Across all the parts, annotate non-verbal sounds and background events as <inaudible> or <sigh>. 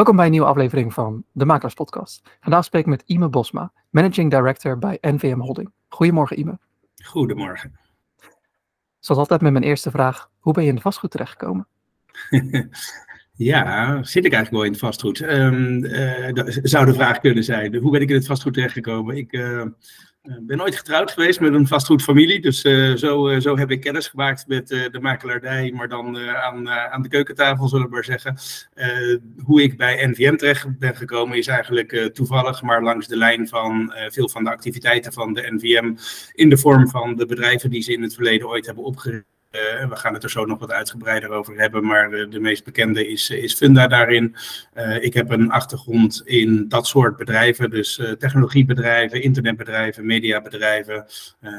Welkom bij een nieuwe aflevering van de Makelaars Podcast. Vandaag spreek ik met Ime Bosma, Managing Director bij NVM Holding. Goedemorgen Ime. Goedemorgen. Zoals altijd met mijn eerste vraag, hoe ben je in de vastgoed terechtgekomen? <laughs> ja, zit ik eigenlijk wel in het vastgoed? Um, dat zou de vraag kunnen zijn. Hoe ben ik in het vastgoed terechtgekomen? Ik uh, ik ben nooit getrouwd geweest met een vastgoedfamilie, dus uh, zo, uh, zo heb ik kennis gemaakt met de makelaardij, maar dan aan, aan de keukentafel, zullen we maar zeggen. hoe ik bij NVM terecht ben gekomen is eigenlijk toevallig, maar langs de lijn van veel van de activiteiten van de NVM in de vorm van de bedrijven die ze in het verleden ooit hebben opgericht uh, we gaan het er zo nog wat uitgebreider over hebben, maar de, de meest bekende is, is Funda daarin. Ik heb een achtergrond in dat soort bedrijven, dus technologiebedrijven, internetbedrijven, mediabedrijven.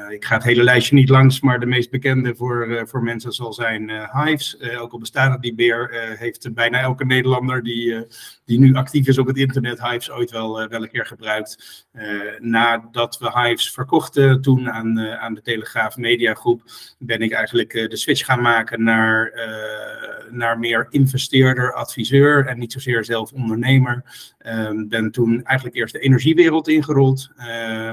ik ga het hele lijstje niet langs, maar de meest bekende voor, voor mensen zal zijn Hives. ook al bestaat het niet meer, heeft bijna elke Nederlander die, die nu actief is op het internet Hives ooit wel, wel een keer gebruikt. nadat we Hives verkochten toen aan, aan de Telegraaf Mediagroep, ben ik eigenlijk de switch gaan maken naar, naar meer investeerder, adviseur en niet zozeer zelf ondernemer. Um, ben toen eigenlijk eerst de energiewereld ingerold,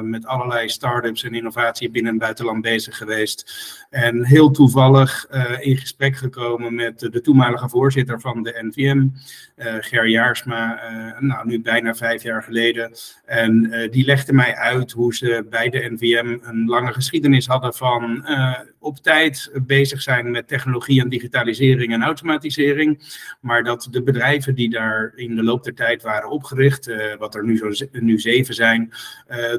met allerlei start-ups en innovatie binnen en buitenland bezig geweest. En heel toevallig in gesprek gekomen met de, toenmalige voorzitter van de NVM, Ger Jaarsma, nou nu bijna vijf jaar geleden. En die legde mij uit hoe ze bij de NVM een lange geschiedenis hadden van op tijd bezig zijn met technologie en digitalisering en automatisering. Maar dat de bedrijven die daar in de loop der tijd waren opgericht, wat er nu, zo, nu zeven zijn,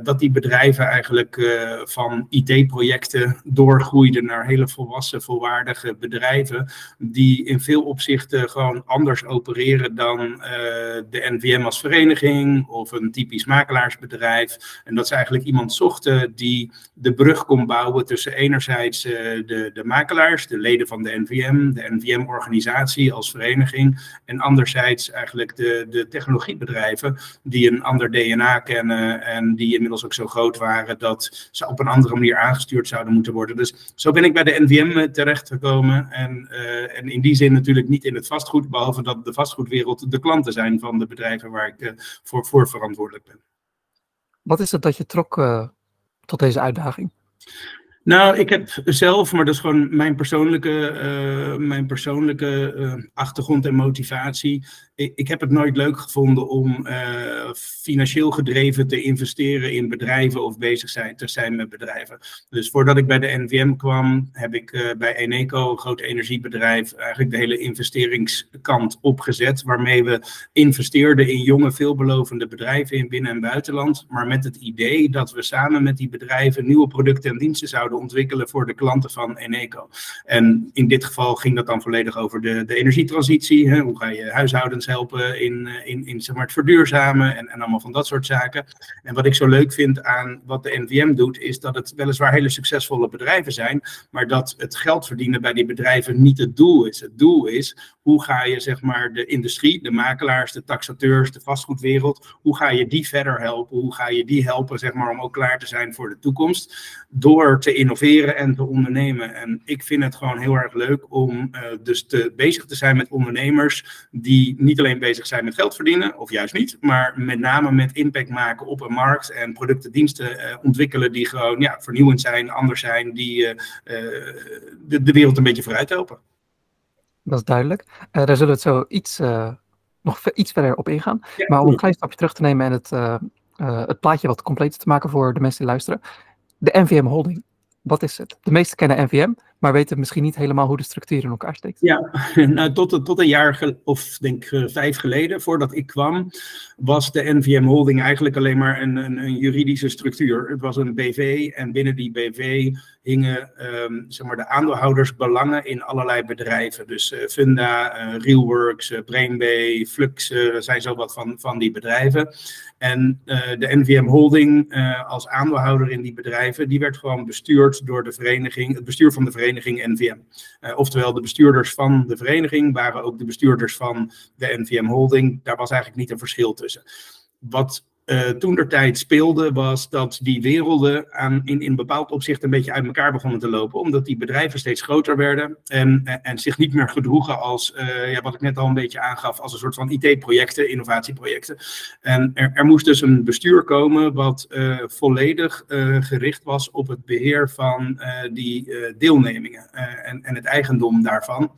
dat die bedrijven eigenlijk van IT-projecten doorgroeiden naar hele volwassen, volwaardige bedrijven, die in veel opzichten gewoon anders opereren dan de NVM als vereniging of een typisch makelaarsbedrijf. En dat ze eigenlijk iemand zochten die de brug kon bouwen tussen enerzijds de, de makelaars, de leden van de NVM, de NVM-organisatie als vereniging. En anderzijds eigenlijk de, de technologiebedrijven die een ander DNA kennen en die inmiddels ook zo groot waren dat ze op een andere manier aangestuurd zouden moeten worden. Dus zo ben ik bij de NVM eh, terechtgekomen. En, uh, en in die zin natuurlijk niet in het vastgoed, behalve dat de vastgoedwereld de klanten zijn van de bedrijven waar ik uh, voor, voor verantwoordelijk ben. Wat is het dat je trok uh, tot deze uitdaging? Nou, ik heb zelf, maar dat is gewoon mijn persoonlijke, uh, mijn persoonlijke uh, achtergrond en motivatie ik, ik, heb het nooit leuk gevonden om uh, financieel gedreven te investeren in bedrijven of bezig zijn, te zijn met bedrijven. Dus voordat ik bij de NVM kwam, heb ik bij Eneco, een groot energiebedrijf, eigenlijk de hele investeringskant opgezet. Waarmee we investeerden in jonge, veelbelovende bedrijven in binnen- en buitenland. Maar met het idee dat we samen met die bedrijven nieuwe producten en diensten zouden ontwikkelen voor de klanten van Eneco. En in dit geval ging dat dan volledig over de, de energietransitie. Hè? Hoe ga je huishoudens helpen in, eh, in, in zeg maar, het verduurzamen en, en allemaal van dat soort zaken. En wat ik zo leuk vind aan wat de NVM doet, is dat het weliswaar hele succesvolle bedrijven zijn, maar dat het geld verdienen bij die bedrijven niet het doel is. Het doel is, hoe ga je zeg maar de industrie, de makelaars, de taxateurs, de vastgoedwereld, hoe ga je die verder helpen? Hoe ga je die helpen zeg maar, om ook klaar te zijn voor de toekomst? Door te innoveren en te ondernemen. En ik vind het gewoon heel erg leuk om uh, dus te, bezig te zijn met ondernemers die niet alleen bezig zijn met geld verdienen, of juist niet, maar met name met impact maken op een markt en producten, diensten uh, ontwikkelen die gewoon ja, vernieuwend zijn, anders zijn, die uh, de, de, wereld een beetje vooruit helpen. Dat is duidelijk. daar zullen we het zo iets, nog iets verder op ingaan. Ja, maar om een klein stapje terug te nemen en het, het plaatje wat compleet te maken voor de mensen die luisteren. De NVM Holding, wat is het? De meesten kennen NVM, maar weten misschien niet helemaal hoe de structuur in elkaar steekt. Ja, <laughs> nou, tot, tot een jaar of denk uh, vijf geleden, voordat ik kwam, was de NVM Holding eigenlijk alleen maar een, een, een juridische structuur. Het was een BV en binnen die BV hingen um, zeg maar de aandeelhoudersbelangen in allerlei bedrijven. Dus uh, Funda, uh, Realworks, Brainbay, Flux zijn zo wat van, van die bedrijven. En de NVM Holding als aandeelhouder in die bedrijven, die werd gewoon bestuurd door de vereniging, het bestuur van de vereniging NVM. oftewel, de bestuurders van de vereniging waren ook de bestuurders van de NVM Holding. Daar was eigenlijk niet een verschil tussen. Wat uh, toen der tijd speelde, was dat die werelden aan, in, in bepaald opzicht een beetje uit elkaar begonnen te lopen. Omdat die bedrijven steeds groter werden en, en zich niet meer gedroegen als, uh, ja, wat ik net al een beetje aangaf, als een soort van IT-projecten, innovatieprojecten. En er, er, moest dus een bestuur komen wat uh, volledig gericht was op het beheer van die deelnemingen en, en het eigendom daarvan.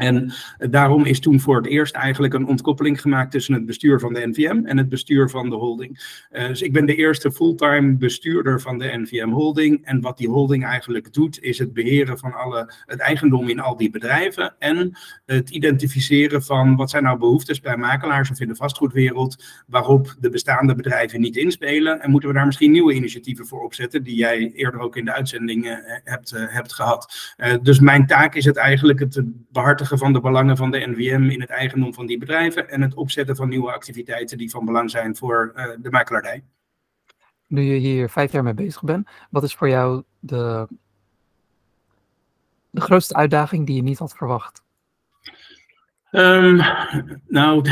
En daarom is toen voor het eerst eigenlijk een ontkoppeling gemaakt tussen het bestuur van de NVM en het bestuur van de holding. Uh, dus ik ben de eerste fulltime bestuurder van de NVM Holding. En wat die holding eigenlijk doet, is het beheren van alle, het eigendom in al die bedrijven. En het identificeren van wat zijn nou behoeftes bij makelaars of in de vastgoedwereld, waarop de bestaande bedrijven niet inspelen. En moeten we daar misschien nieuwe initiatieven voor opzetten, die jij eerder ook in de uitzending uh, hebt, uh, hebt gehad. dus mijn taak is het eigenlijk het behartigen van de belangen van de NVM in het eigendom van die bedrijven en het opzetten van nieuwe activiteiten die van belang zijn voor uh, de makelaardij. Nu je hier vijf jaar mee bezig bent, wat is voor jou de, de grootste uitdaging die je niet had verwacht? Um, nou,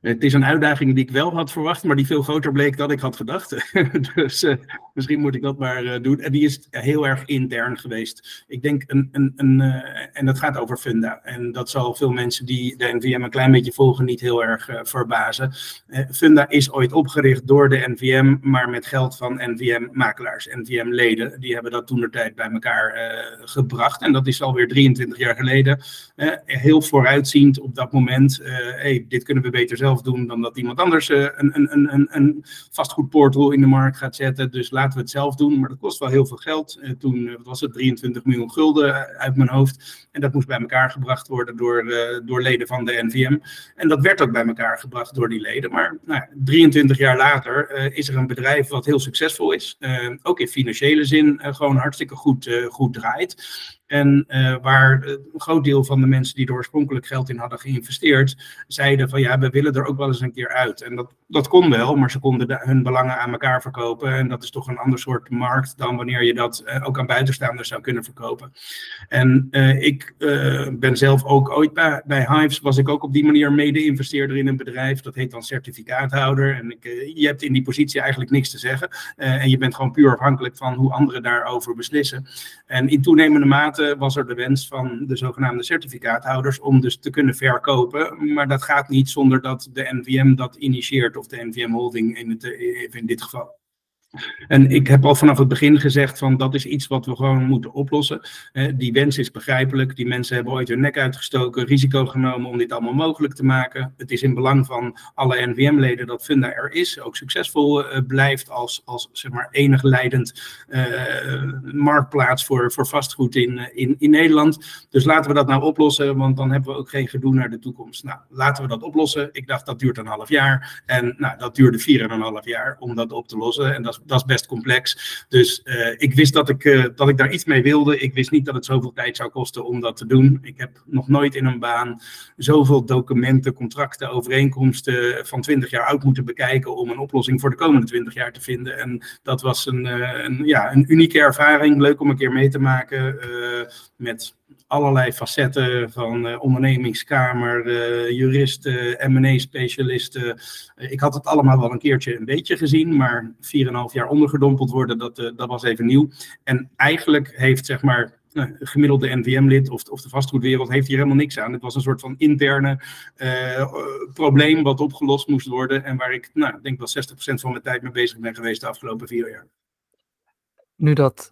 het is een uitdaging die ik wel had verwacht, maar die veel groter bleek dan ik had gedacht. <laughs> dus uh, misschien moet ik dat maar uh, doen. En die is heel erg intern geweest. Ik denk, een, een, een uh, en dat gaat over Funda. En dat zal veel mensen die de NVM een klein beetje volgen niet heel erg verbazen. Funda is ooit opgericht door de NVM, maar met geld van NVM-makelaars, NVM-leden. Die hebben dat toen de tijd bij elkaar gebracht. En dat is alweer 23 jaar geleden. heel vooruitziend op dat moment. hey, dit kunnen we beter zelf doen dan dat iemand anders uh, een, een, een, een vastgoedportal in de markt gaat zetten. Dus laten we het zelf doen. Maar dat kost wel heel veel geld. Uh, toen uh, was het 23 miljoen gulden uit mijn hoofd. En dat moest bij elkaar gebracht worden door, door leden van de NVM. En dat werd ook bij elkaar gebracht door die leden. Maar nou, 23 jaar later is er een bedrijf wat heel succesvol is. ook in financiële zin gewoon hartstikke goed, goed draait. En uh, waar een groot deel van de mensen die er oorspronkelijk geld in hadden geïnvesteerd, zeiden van ja, we willen er ook wel eens een keer uit. En dat, dat kon wel, maar ze konden de, hun belangen aan elkaar verkopen. En dat is toch een ander soort markt dan wanneer je dat uh, ook aan buitenstaanders zou kunnen verkopen. En uh, ik ben zelf ook ooit bij, bij Hives, was ik ook op die manier mede-investeerder in een bedrijf. Dat heet dan certificaathouder. En ik, je hebt in die positie eigenlijk niks te zeggen. en je bent gewoon puur afhankelijk van hoe anderen daarover beslissen. En in toenemende mate was er de wens van de zogenaamde certificaathouders om dus te kunnen verkopen. Maar dat gaat niet zonder dat de NVM dat initieert, of de NVM Holding in, het, in dit geval. En ik heb al vanaf het begin gezegd van dat is iets wat we gewoon moeten oplossen. die wens is begrijpelijk. Die mensen hebben ooit hun nek uitgestoken, risico genomen om dit allemaal mogelijk te maken. Het is in belang van alle NVM-leden dat Funda er is, ook succesvol uh, blijft als, als zeg maar enig leidend uh, marktplaats voor, voor vastgoed in, eh, in, in Nederland. Dus laten we dat nou oplossen, want dan hebben we ook geen gedoe naar de toekomst. Nou, laten we dat oplossen. Ik dacht dat duurt een half jaar. En nou, dat duurde vier en een half jaar om dat op te lossen. En dat dat is best complex. Dus uh, ik wist dat ik, uh, dat ik daar iets mee wilde. Ik wist niet dat het zoveel tijd zou kosten om dat te doen. Ik heb nog nooit in een baan zoveel documenten, contracten, overeenkomsten van 20 jaar oud moeten bekijken om een oplossing voor de komende 20 jaar te vinden. En dat was een, uh, een ja, een unieke ervaring. Leuk om een keer mee te maken met allerlei facetten van uh, ondernemingskamer, uh, juristen, M&A-specialisten. Uh, ik had het allemaal wel een keertje een beetje gezien, maar 4,5 jaar ondergedompeld worden, dat, dat was even nieuw. En eigenlijk heeft zeg maar gemiddelde NVM-lid of, of de vastgoedwereld heeft hier helemaal niks aan. Het was een soort van interne probleem wat opgelost moest worden en waar ik, nou, denk wel 60% van mijn tijd mee bezig ben geweest de afgelopen vier jaar. Nu dat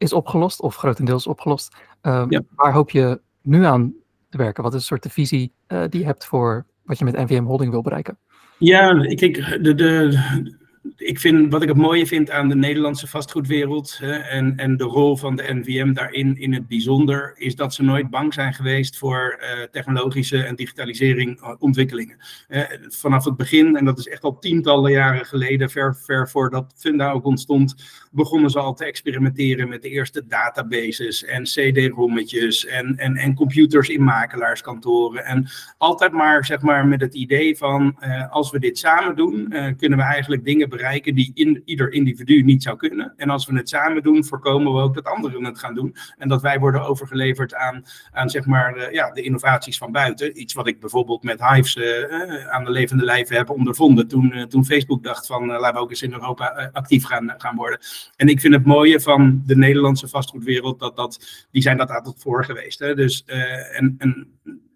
is opgelost, of grotendeels opgelost. Uh, ja. Waar hoop je nu aan te werken? Wat is een soort de visie uh, die je hebt voor wat je met NVM Holding wil bereiken? Ja, ik, ik, de, de, ik vind, wat ik het mooie vind aan de Nederlandse vastgoedwereld hè, en, en de rol van de NVM daarin in het bijzonder, is dat ze nooit bang zijn geweest voor uh, technologische en digitalisering uh, ontwikkelingen. Uh, vanaf het begin, en dat is echt al tientallen jaren geleden, ver, ver voordat Funda ook ontstond, begonnen ze al te experimenteren met de eerste databases en CD-rommetjes en, en, en computers in makelaarskantoren. En altijd maar, zeg maar met het idee van, als we dit samen doen, kunnen we eigenlijk dingen bereiken die in, ieder individu niet zou kunnen. En als we het samen doen, voorkomen we ook dat anderen het gaan doen. En dat wij worden overgeleverd aan, aan zeg maar, ja, de innovaties van buiten. Iets wat ik bijvoorbeeld met Hives aan de levende lijve heb ondervonden toen, toen Facebook dacht van laten we ook eens in Europa actief gaan, gaan worden. En ik vind het mooie van de Nederlandse vastgoedwereld dat, dat die zijn dat altijd voor geweest. Hè? Dus, en, en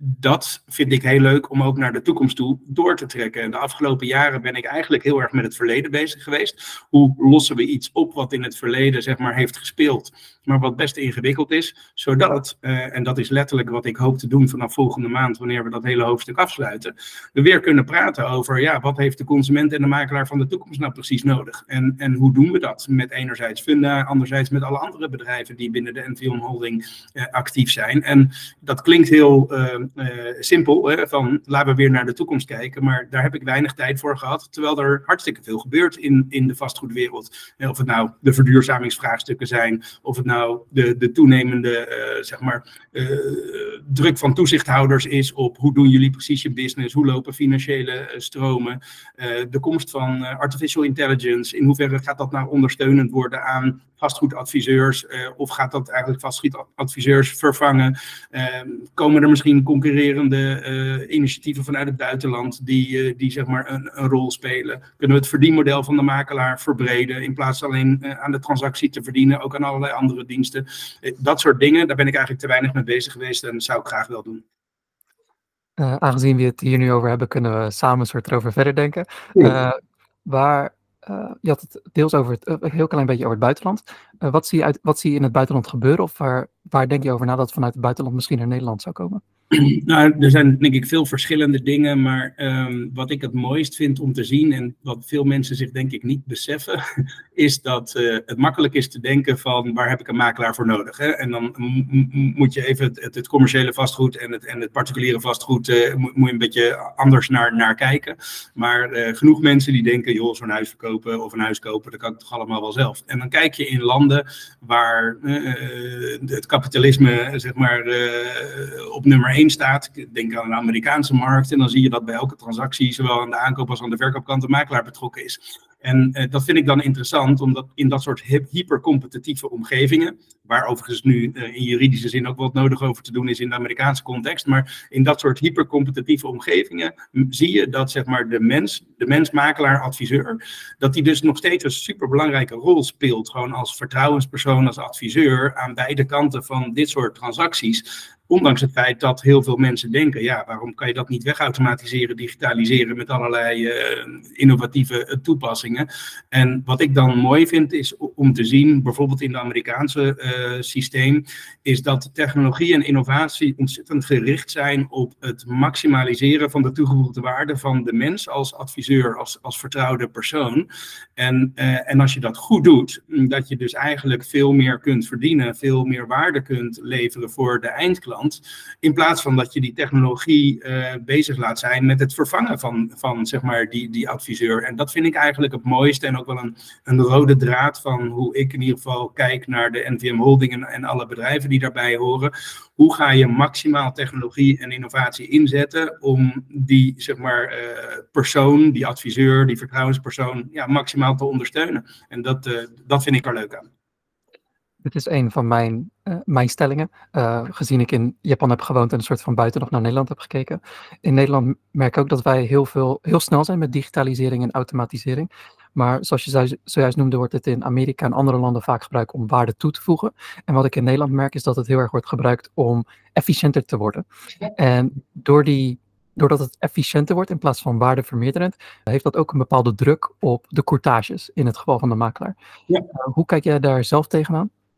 dat vind ik heel leuk om ook naar de toekomst toe door te trekken. En de afgelopen jaren ben ik eigenlijk heel erg met het verleden bezig geweest. Hoe lossen we iets op wat in het verleden zeg maar heeft gespeeld, maar wat best ingewikkeld is, zodat, uh, en dat is letterlijk wat ik hoop te doen vanaf volgende maand, wanneer we dat hele hoofdstuk afsluiten, we weer kunnen praten over, ja, wat heeft de consument en de makelaar van de toekomst nou precies nodig? En, en hoe doen we dat? Met enerzijds Funda, anderzijds met alle andere bedrijven die binnen de NVM Holding uh, actief zijn. En dat klinkt heel uh, simpel, hè, van laten we weer naar de toekomst kijken. Maar daar heb ik weinig tijd voor gehad, terwijl er hartstikke veel gebeurt in, in de vastgoedwereld. Of het nou de verduurzamingsvraagstukken zijn, of het nou de, de toenemende uh, zeg maar, uh, druk van toezichthouders is op hoe doen jullie precies je business, hoe lopen financiële stromen, de komst van artificial intelligence, in hoeverre gaat dat nou ondersteunend worden aan vastgoedadviseurs, of gaat dat eigenlijk vastgoedadviseurs vervangen? Ehm, komen er misschien concurrerende initiatieven vanuit het buitenland die, die zeg maar een, een, rol spelen? Kunnen we het verdienmodel van de makelaar verbreden in plaats alleen aan de transactie te verdienen, ook aan allerlei andere diensten? dat soort dingen, daar ben ik eigenlijk te weinig mee bezig geweest en dat zou ik graag wel doen. aangezien we het hier nu over hebben, kunnen we samen een soort erover verder denken. waar uh, je had het deels over het, een heel klein beetje over het buitenland. Wat, zie je uit, wat zie je in het buitenland gebeuren? Of waar, waar denk je over na dat vanuit het buitenland misschien naar Nederland zou komen? <clears throat> Nou, er zijn denk ik veel verschillende dingen, maar um, wat ik het mooist vind om te zien en wat veel mensen zich denk ik niet beseffen, <laughs> is dat uh, het makkelijk is te denken van waar heb ik een makelaar voor nodig. Hè? En dan moet je even het, het, commerciële vastgoed en het, en het particuliere vastgoed, uh, moet, je een beetje anders naar, naar kijken. Maar uh, genoeg mensen die denken, joh, zo'n huis verkopen of een huis kopen, dat kan ik toch allemaal wel zelf. En dan kijk je in landen waar het kapitalisme zeg maar op nummer 1 staat. Ik denk aan de Amerikaanse markt. En dan zie je dat bij elke transactie, zowel aan de aankoop als aan de verkoopkant, de makelaar betrokken is. En eh, dat vind ik dan interessant, omdat in dat soort hypercompetitieve omgevingen, waar overigens nu uh, in juridische zin ook wat nodig over te doen is in de Amerikaanse context, maar in dat soort hypercompetitieve omgevingen zie je dat zeg maar de mens, de mens, makelaar, adviseur, dat die dus nog steeds een superbelangrijke rol speelt, gewoon als vertrouwenspersoon, als adviseur aan beide kanten van dit soort transacties. Ondanks het feit dat heel veel mensen denken, ja, waarom kan je dat niet wegautomatiseren, digitaliseren met allerlei uh, innovatieve uh, toepassingen. En wat ik dan mooi vind is om te zien, bijvoorbeeld in het Amerikaanse uh, systeem, is dat technologie en innovatie ontzettend gericht zijn op het maximaliseren van de toegevoegde waarde van de mens als adviseur, als, als vertrouwde persoon. En, en als je dat goed doet, dat je dus eigenlijk veel meer kunt verdienen, veel meer waarde kunt leveren voor de eindklant in plaats van dat je die technologie uh, bezig laat zijn met het vervangen van, van zeg maar, die, die adviseur. En dat vind ik eigenlijk het mooiste en ook wel een, een rode draad van hoe ik in ieder geval kijk naar de NVM Holding en, alle bedrijven die daarbij horen. Hoe ga je maximaal technologie en innovatie inzetten om die zeg maar, uh, persoon, die adviseur, die vertrouwenspersoon, ja, maximaal te ondersteunen? En dat, uh, dat vind ik er leuk aan. Dit is een van mijn, uh, mijn stellingen. Uh, gezien ik in Japan heb gewoond en een soort van buiten nog naar Nederland heb gekeken. In Nederland merk ik ook dat wij heel, veel, heel snel zijn met digitalisering en automatisering. Maar zoals je zojuist noemde, wordt het in Amerika en andere landen vaak gebruikt om waarde toe te voegen. En wat ik in Nederland merk, is dat het heel erg wordt gebruikt om efficiënter te worden. En door die doordat het efficiënter wordt in plaats van waardevermeerderend, heeft dat ook een bepaalde druk op de courtages in het geval van de makelaar. Ja. Uh, hoe kijk jij daar zelf tegenaan?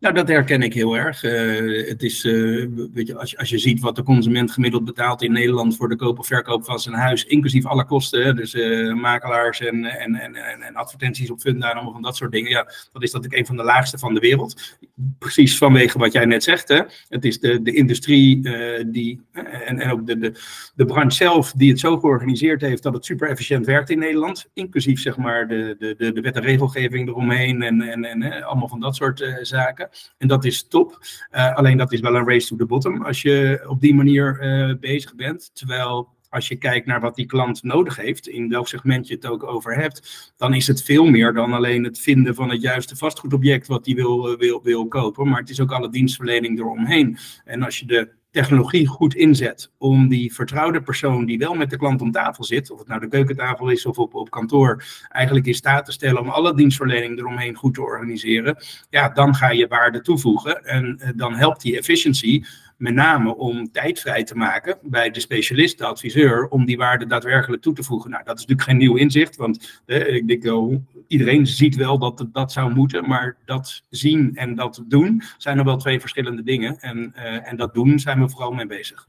Nou, dat herken ik heel erg. Uh, het is, uh, weet je, als, je, als je ziet wat de consument gemiddeld betaalt in Nederland voor de koop of verkoop van zijn huis, inclusief alle kosten, dus uh, makelaars en, en, en, en, advertenties op Funda en allemaal van dat soort dingen, ja, dat is dat ik een van de laagste van de wereld. Precies vanwege wat jij net zegt, hè. Het is de, de industrie die, en, en ook de, de, de branche zelf die het zo georganiseerd heeft dat het super efficiënt werkt in Nederland, inclusief zeg maar de, de, de, de wet en regelgeving eromheen en, en, en allemaal van dat soort zaken. En dat is top. Uh, alleen dat is wel een race to the bottom als je op die manier uh, bezig bent. Terwijl als je kijkt naar wat die klant nodig heeft, in welk segment je het ook over hebt, dan is het veel meer dan alleen het vinden van het juiste vastgoedobject wat die wil, wil, wil kopen. Maar het is ook alle dienstverlening eromheen. En als je de technologie goed inzet om die vertrouwde persoon die wel met de klant om tafel zit, of het nou de keukentafel is of op, op kantoor, eigenlijk in staat te stellen om alle dienstverlening eromheen goed te organiseren, ja, dan ga je waarde toevoegen en eh, dan helpt die efficiency met name om tijd vrij te maken bij de specialist, de adviseur, om die waarde daadwerkelijk toe te voegen. Nou, dat is natuurlijk geen nieuw inzicht, want eh, ik wel, iedereen ziet wel dat het, dat zou moeten, maar dat zien en dat doen zijn nog wel twee verschillende dingen. En, uh, en dat doen zijn we vooral mee bezig.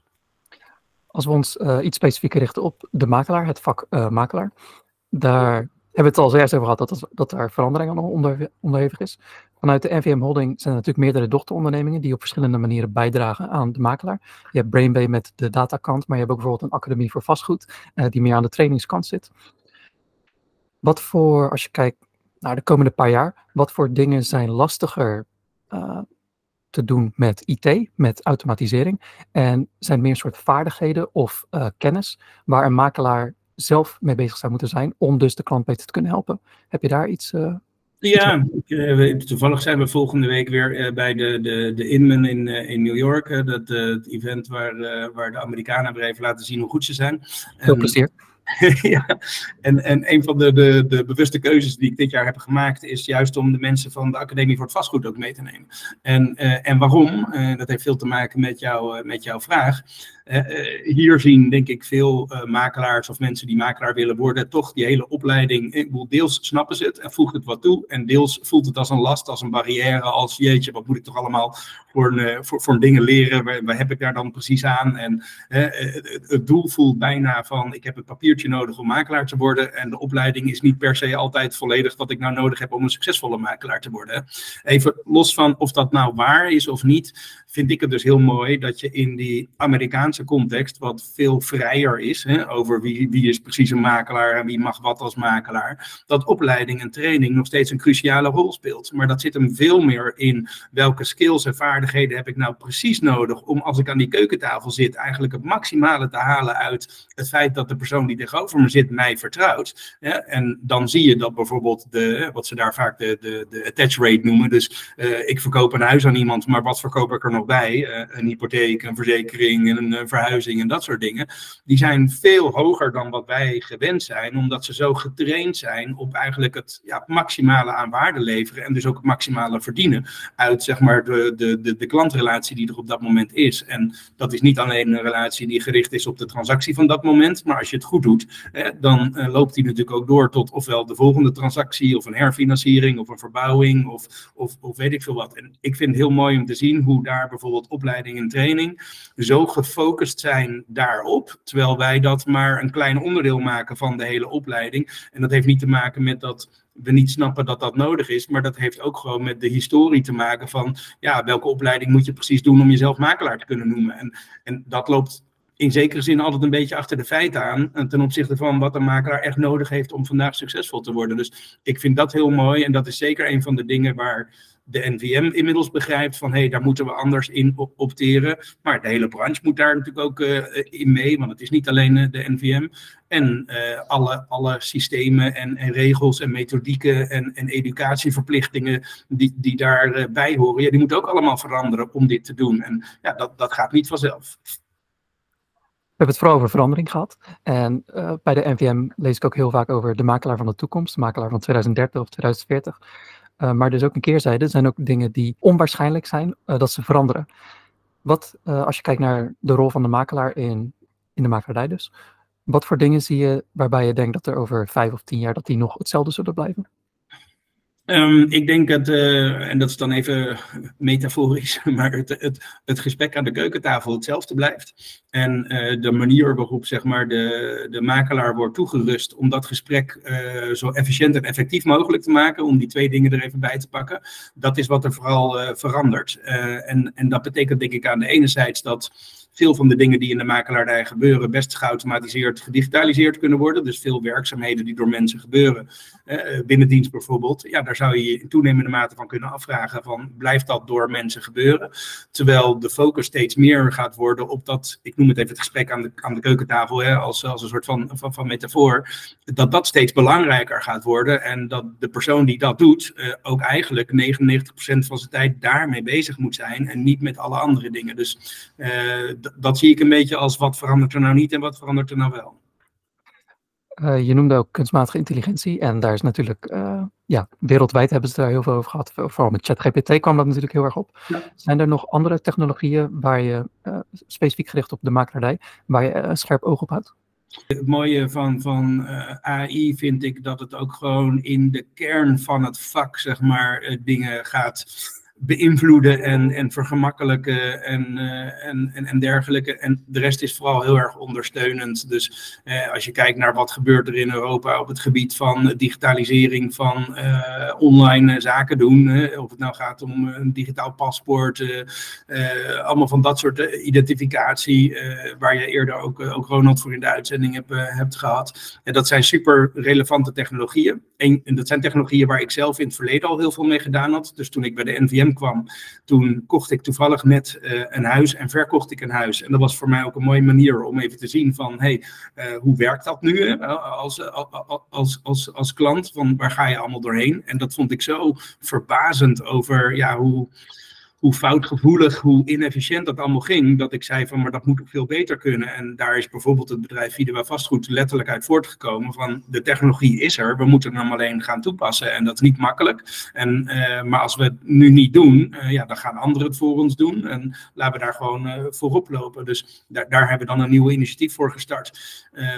Als we ons uh, iets specifieker richten op de makelaar, het vak uh, makelaar, daar hebben we het al zojuist over gehad dat, dat daar verandering aan onder, onderhevig is. Vanuit de NVM Holding zijn er natuurlijk meerdere dochterondernemingen die op verschillende manieren bijdragen aan de makelaar. Je hebt Brainbay met de datakant, maar je hebt ook bijvoorbeeld een academie voor vastgoed uh, die meer aan de trainingskant zit. Wat voor, als je kijkt naar de komende paar jaar, wat voor dingen zijn lastiger uh, te doen met IT, met automatisering? En zijn meer een soort vaardigheden of uh, kennis waar een makelaar zelf mee bezig zou moeten zijn om dus de klant beter te kunnen helpen. Heb je daar iets? Ja, ik, toevallig zijn we volgende week weer uh, bij de, de, de Inman in, uh, in New York. dat, het event waar, waar de Amerikanen weer even laten zien hoe goed ze zijn. Veel plezier. <laughs> ja, en, en een van de, de, de bewuste keuzes die ik dit jaar heb gemaakt, is juist om de mensen van de Academie voor het Vastgoed ook mee te nemen. En, uh, en waarom? Uh, dat heeft veel te maken met, jou, uh, met jouw vraag. Hier zien, denk ik, veel makelaars of mensen die makelaar willen worden, toch die hele opleiding. Ik deels snappen ze het en voegt het wat toe. En deels voelt het als een last, als een barrière, als jeetje, wat moet ik toch allemaal voor, een, voor, voor dingen leren? Waar, heb ik daar dan precies aan? En het, het doel voelt bijna van, ik heb het papiertje nodig om makelaar te worden. En de opleiding is niet per se altijd volledig wat ik nou nodig heb om een succesvolle makelaar te worden. Even los van of dat nou waar is of niet, vind ik het dus heel mooi dat je in die Amerikaanse context, wat veel vrijer is, hè, over wie, wie is precies een makelaar en wie mag wat als makelaar, dat opleiding en training nog steeds een cruciale rol speelt. Maar dat zit hem veel meer in welke skills en vaardigheden heb ik nou precies nodig om als ik aan die keukentafel zit, eigenlijk het maximale te halen uit het feit dat de persoon die tegenover me zit mij vertrouwt. Ja, en dan zie je dat bijvoorbeeld de, wat ze daar vaak de, de, de attach rate noemen. Dus uh, ik verkoop een huis aan iemand, maar wat verkoop ik er nog bij? Uh, een hypotheek, een verzekering, een, een verhuizing en dat soort dingen. Die zijn veel hoger dan wat wij gewend zijn, omdat ze zo getraind zijn op eigenlijk het ja, maximale aan waarde leveren en dus ook het maximale verdienen uit zeg maar de, de, de, de klantrelatie die er op dat moment is. En dat is niet alleen een relatie die gericht is op de transactie van dat moment, maar als je het goed doet, dan uh, loopt die natuurlijk ook door tot ofwel de volgende transactie of een herfinanciering of een verbouwing of, of, of weet ik veel wat. En ik vind het heel mooi om te zien hoe daar bijvoorbeeld opleiding en training zo gefocust zijn daarop, terwijl wij dat maar een klein onderdeel maken van de hele opleiding. En dat heeft niet te maken met dat we niet snappen dat dat nodig is. Maar dat heeft ook gewoon met de historie te maken van ja, welke opleiding moet je precies doen om jezelf makelaar te kunnen noemen. En, en dat loopt in zekere zin altijd een beetje achter de feiten aan. Eh, ten opzichte van wat een makelaar echt nodig heeft om vandaag succesvol te worden. Dus ik vind dat heel mooi. En dat is zeker een van de dingen waar de NVM inmiddels begrijpt van hé, hey, daar moeten we anders in opteren. Maar de hele branche moet daar natuurlijk ook uh, in mee, want het is niet alleen uh, de NVM. En uh, alle, alle systemen en, en, regels en methodieken en, en educatieverplichtingen die, die daarbij horen, ja, die moeten ook allemaal veranderen om dit te doen. En ja, dat, dat gaat niet vanzelf. We hebben het vooral over verandering gehad. En bij de NVM lees ik ook heel vaak over de makelaar van de toekomst, de makelaar van 2030 of 2040. Uh, maar dus ook een keerzijde, er zijn ook dingen die onwaarschijnlijk zijn uh, dat ze veranderen. Wat, als je kijkt naar de rol van de makelaar in, in de makelaardij dus, wat voor dingen zie je waarbij je denkt dat er over vijf of tien jaar dat die nog hetzelfde zullen blijven? Um, ik denk dat, uh, en dat is dan even metaforisch, <laughs> maar het, het, het gesprek aan de keukentafel hetzelfde blijft. En uh, de manier waarop zeg maar, de, de makelaar wordt toegerust om dat gesprek uh, zo efficiënt en effectief mogelijk te maken, om die twee dingen er even bij te pakken, dat is wat er vooral verandert. en, en dat betekent denk ik aan de ene zijde dat veel van de dingen die in de makelaardij gebeuren best geautomatiseerd, gedigitaliseerd kunnen worden. Dus veel werkzaamheden die door mensen gebeuren, uh, binnen dienst bijvoorbeeld, ja, daar zou je in toenemende mate van kunnen afvragen van blijft dat door mensen gebeuren? Terwijl de focus steeds meer gaat worden op dat, ik noem het even het gesprek aan de, aan de keukentafel hè, als, als een soort van, van, van metafoor, dat dat steeds belangrijker gaat worden en dat de persoon die dat doet uh, ook eigenlijk 99% van zijn tijd daarmee bezig moet zijn en niet met alle andere dingen. Dus uh, dat zie ik een beetje als wat verandert er nou niet en wat verandert er nou wel. Uh, je noemde ook kunstmatige intelligentie en daar is natuurlijk, uh, ja, wereldwijd hebben ze daar heel veel over gehad. Vooral met ChatGPT kwam dat natuurlijk heel erg op. Ja. Zijn er nog andere technologieën waar je, uh, specifiek gericht op de makelaardij, waar je een scherp oog op houdt? Het mooie van, van AI vind ik dat het ook gewoon in de kern van het vak, zeg maar, dingen gaat beïnvloeden en, en vergemakkelijken en, uh, en, en, en, dergelijke. En de rest is vooral heel erg ondersteunend. Dus uh, als je kijkt naar wat gebeurt er in Europa op het gebied van digitalisering van uh, online zaken doen. of het nou gaat om een digitaal paspoort, allemaal van dat soort identificatie, waar je eerder ook, ook Ronald voor in de uitzending heb, hebt gehad. En dat zijn super relevante technologieën. En, en dat zijn technologieën waar ik zelf in het verleden al heel veel mee gedaan had. Dus toen ik bij de NVM kwam, toen kocht ik toevallig net uh, een huis en verkocht ik een huis. En dat was voor mij ook een mooie manier om even te zien van, hey, uh, hoe werkt dat nu hè? Als, als, als, als klant? Van waar ga je allemaal doorheen? En dat vond ik zo verbazend over ja, hoe hoe foutgevoelig, hoe inefficiënt dat allemaal ging, dat ik zei van, maar dat moet ook veel beter kunnen. En daar is bijvoorbeeld het bedrijf Videwa Vastgoed letterlijk uit voortgekomen van, de technologie is er, we moeten hem alleen gaan toepassen. En dat is niet makkelijk. En, uh, maar als we het nu niet doen, uh, ja, dan gaan anderen het voor ons doen. En laten we daar gewoon uh, voorop lopen. Dus daar, daar hebben we dan een nieuw initiatief voor gestart.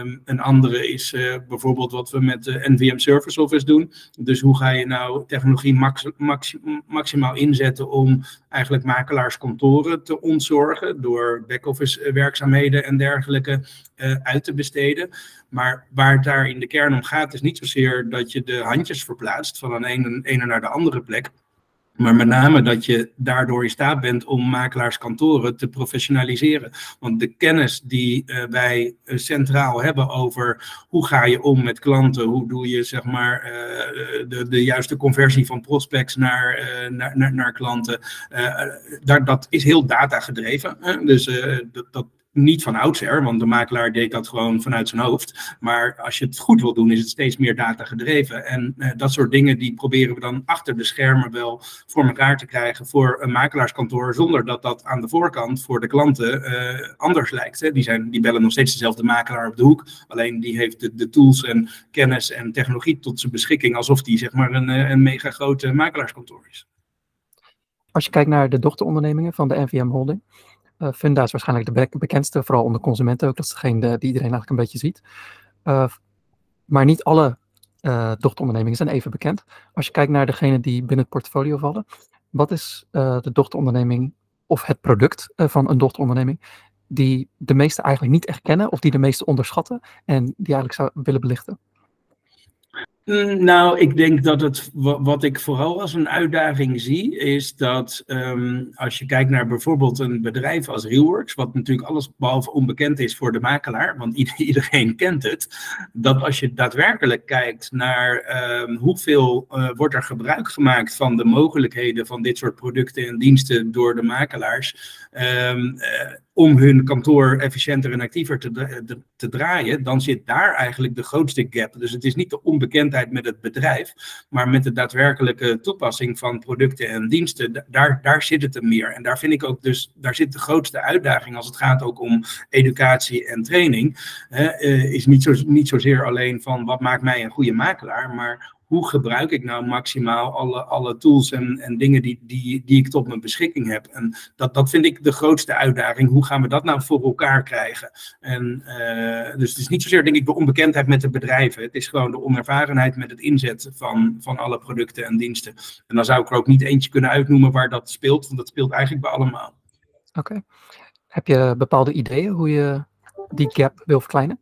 Um, een andere is bijvoorbeeld wat we met de NVM Service Office doen. Dus hoe ga je nou technologie max, max, maximaal inzetten om eigenlijk makelaarskantoren te ontzorgen door back-office werkzaamheden en dergelijke uh, uit te besteden. Maar waar het daar in de kern om gaat, is niet zozeer dat je de handjes verplaatst van een ene naar de andere plek. Maar met name dat je daardoor in staat bent om makelaarskantoren te professionaliseren. Want de kennis die uh, wij uh, centraal hebben over hoe ga je om met klanten, hoe doe je zeg maar uh, de, de juiste conversie van prospects naar, naar, naar, klanten, daar, dat is heel data gedreven. Dus dat, dat niet van oudsher, want de makelaar deed dat gewoon vanuit zijn hoofd. Maar als je het goed wil doen, is het steeds meer data gedreven. En uh, dat soort dingen, die proberen we dan achter de schermen wel voor elkaar te krijgen voor een makelaarskantoor, zonder dat dat aan de voorkant voor de klanten uh, anders lijkt. Hè. Die, zijn, die bellen nog steeds dezelfde makelaar op de hoek, alleen die heeft de, de tools en kennis en technologie tot zijn beschikking, alsof die zeg maar een, eh, een mega grote makelaarskantoor is. Als je kijkt naar de dochterondernemingen van de NVM Holding, uh, is waarschijnlijk de bekendste, vooral onder consumenten ook. Dat is degene die iedereen eigenlijk een beetje ziet. Uh, maar niet alle uh, dochterondernemingen zijn even bekend. Als je kijkt naar degene die binnen het portfolio vallen, wat is de dochteronderneming of het product van een dochteronderneming die de meesten eigenlijk niet echt kennen of die de meesten onderschatten en die eigenlijk zou willen belichten? Mm, nou, ik denk dat het, wat ik vooral als een uitdaging zie, is dat um, als je kijkt naar bijvoorbeeld een bedrijf als Realworks, wat natuurlijk alles behalve onbekend is voor de makelaar, want <laughs> iedereen kent het, dat als je daadwerkelijk kijkt naar um, hoeveel uh, wordt er gebruik gemaakt van de mogelijkheden van dit soort producten en diensten door de makelaars, um, uh, om hun kantoor efficiënter en actiever te, te, draaien, dan zit daar eigenlijk de grootste gap. Dus het is niet de onbekendheid met het bedrijf, maar met de daadwerkelijke toepassing van producten en diensten. Daar, daar zit het er meer. En daar vind ik ook dus, daar zit de grootste uitdaging als het gaat ook om educatie en training. Uh, is niet, zo, niet zozeer alleen van wat maakt mij een goede makelaar, maar hoe gebruik ik nou maximaal alle, alle tools en, en dingen die, die, die ik tot mijn beschikking heb. En dat, dat vind ik de grootste uitdaging. Hoe gaan we dat nou voor elkaar krijgen? En, uh, dus het is niet zozeer, denk ik, de onbekendheid met de bedrijven. Het is gewoon de onervarenheid met het inzetten van, van alle producten en diensten. En dan zou ik er ook niet eentje kunnen uitnoemen waar dat speelt, want dat speelt eigenlijk bij allemaal. Oké. Heb je bepaalde ideeën hoe je die gap wil verkleinen?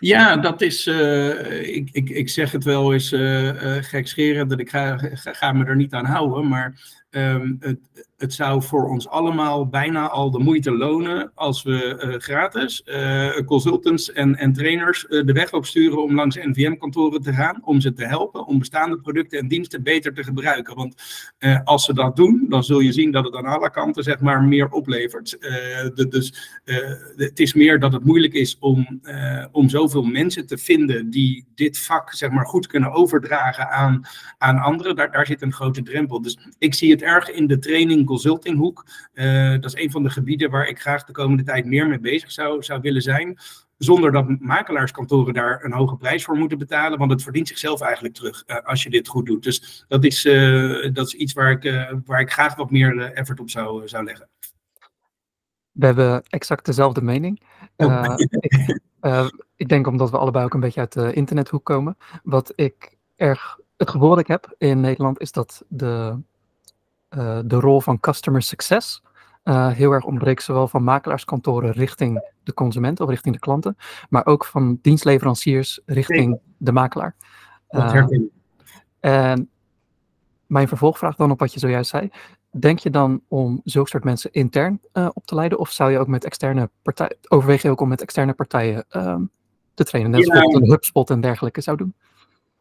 Ja, dat is, uh, ik, ik, ik zeg het wel eens uh, uh, gekscherend, dat ik ga, ga, ga, me er niet aan houden, maar um, het, het zou voor ons allemaal bijna al de moeite lonen als we uh, gratis uh, consultants en, en trainers uh, de weg opsturen om langs NVM-kantoren te gaan, om ze te helpen om bestaande producten en diensten beter te gebruiken. Want als ze dat doen, dan zul je zien dat het aan alle kanten zeg maar meer oplevert. Dus het is meer dat het moeilijk is om, om zoveel mensen te vinden die dit vak zeg maar goed kunnen overdragen aan, aan anderen. Daar, daar zit een grote drempel. Dus ik zie het erg in de training consultinghoek. Uh, dat is een van de gebieden waar ik graag de komende tijd meer mee bezig zou, zou willen zijn. Zonder dat makelaarskantoren daar een hoge prijs voor moeten betalen. Want het verdient zichzelf eigenlijk terug uh, als je dit goed doet. Dus dat is, uh, dat is iets waar ik, waar ik graag wat meer effort op zou, zou leggen. We hebben exact dezelfde mening. Oh. ik, ik, denk omdat we allebei ook een beetje uit de internethoek komen. Wat ik erg. Het gevoel dat ik heb in Nederland is dat de uh, de rol van customer success uh, heel erg ontbreekt, zowel van makelaarskantoren richting de consument of richting de klanten, maar ook van dienstleveranciers richting de makelaar. Uh, en mijn vervolgvraag dan op wat je zojuist zei. Denk je dan om zulke soort mensen intern op te leiden, of zou je ook met externe partijen, overweeg je ook om met externe partijen ehm, te trainen, net zoals ja. een HubSpot en dergelijke zou doen?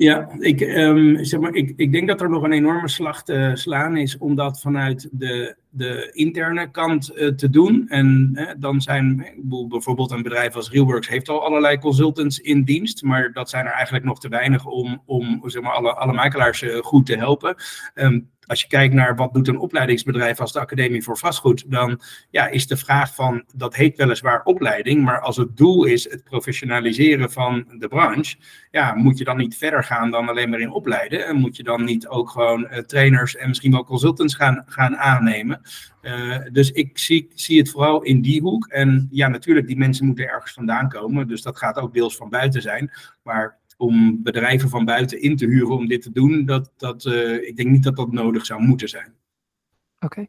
Ja, ik, um, zeg maar, ik, ik denk dat er nog een enorme slag te slaan is om dat vanuit de, de interne kant uh, te doen. En dan zijn bijvoorbeeld een bedrijf als Realworks heeft al allerlei consultants in dienst, maar dat zijn er eigenlijk nog te weinig om, om zeg maar, alle, alle makelaars uh, goed te helpen. Um, als je kijkt naar wat doet een opleidingsbedrijf als de Academie voor Vastgoed, dan ja, is de vraag van, dat heet weliswaar opleiding, maar als het doel is het professionaliseren van de branche, ja, moet je dan niet verder gaan dan alleen maar in opleiden en moet je dan niet ook gewoon uh, trainers en misschien wel consultants gaan, gaan aannemen. Uh, dus ik zie, zie het vooral in die hoek. En ja, natuurlijk, die mensen moeten ergens vandaan komen. Dus dat gaat ook deels van buiten zijn. Maar om bedrijven van buiten in te huren om dit te doen, dat, dat, uh, ik denk niet dat dat nodig zou moeten zijn. Oké,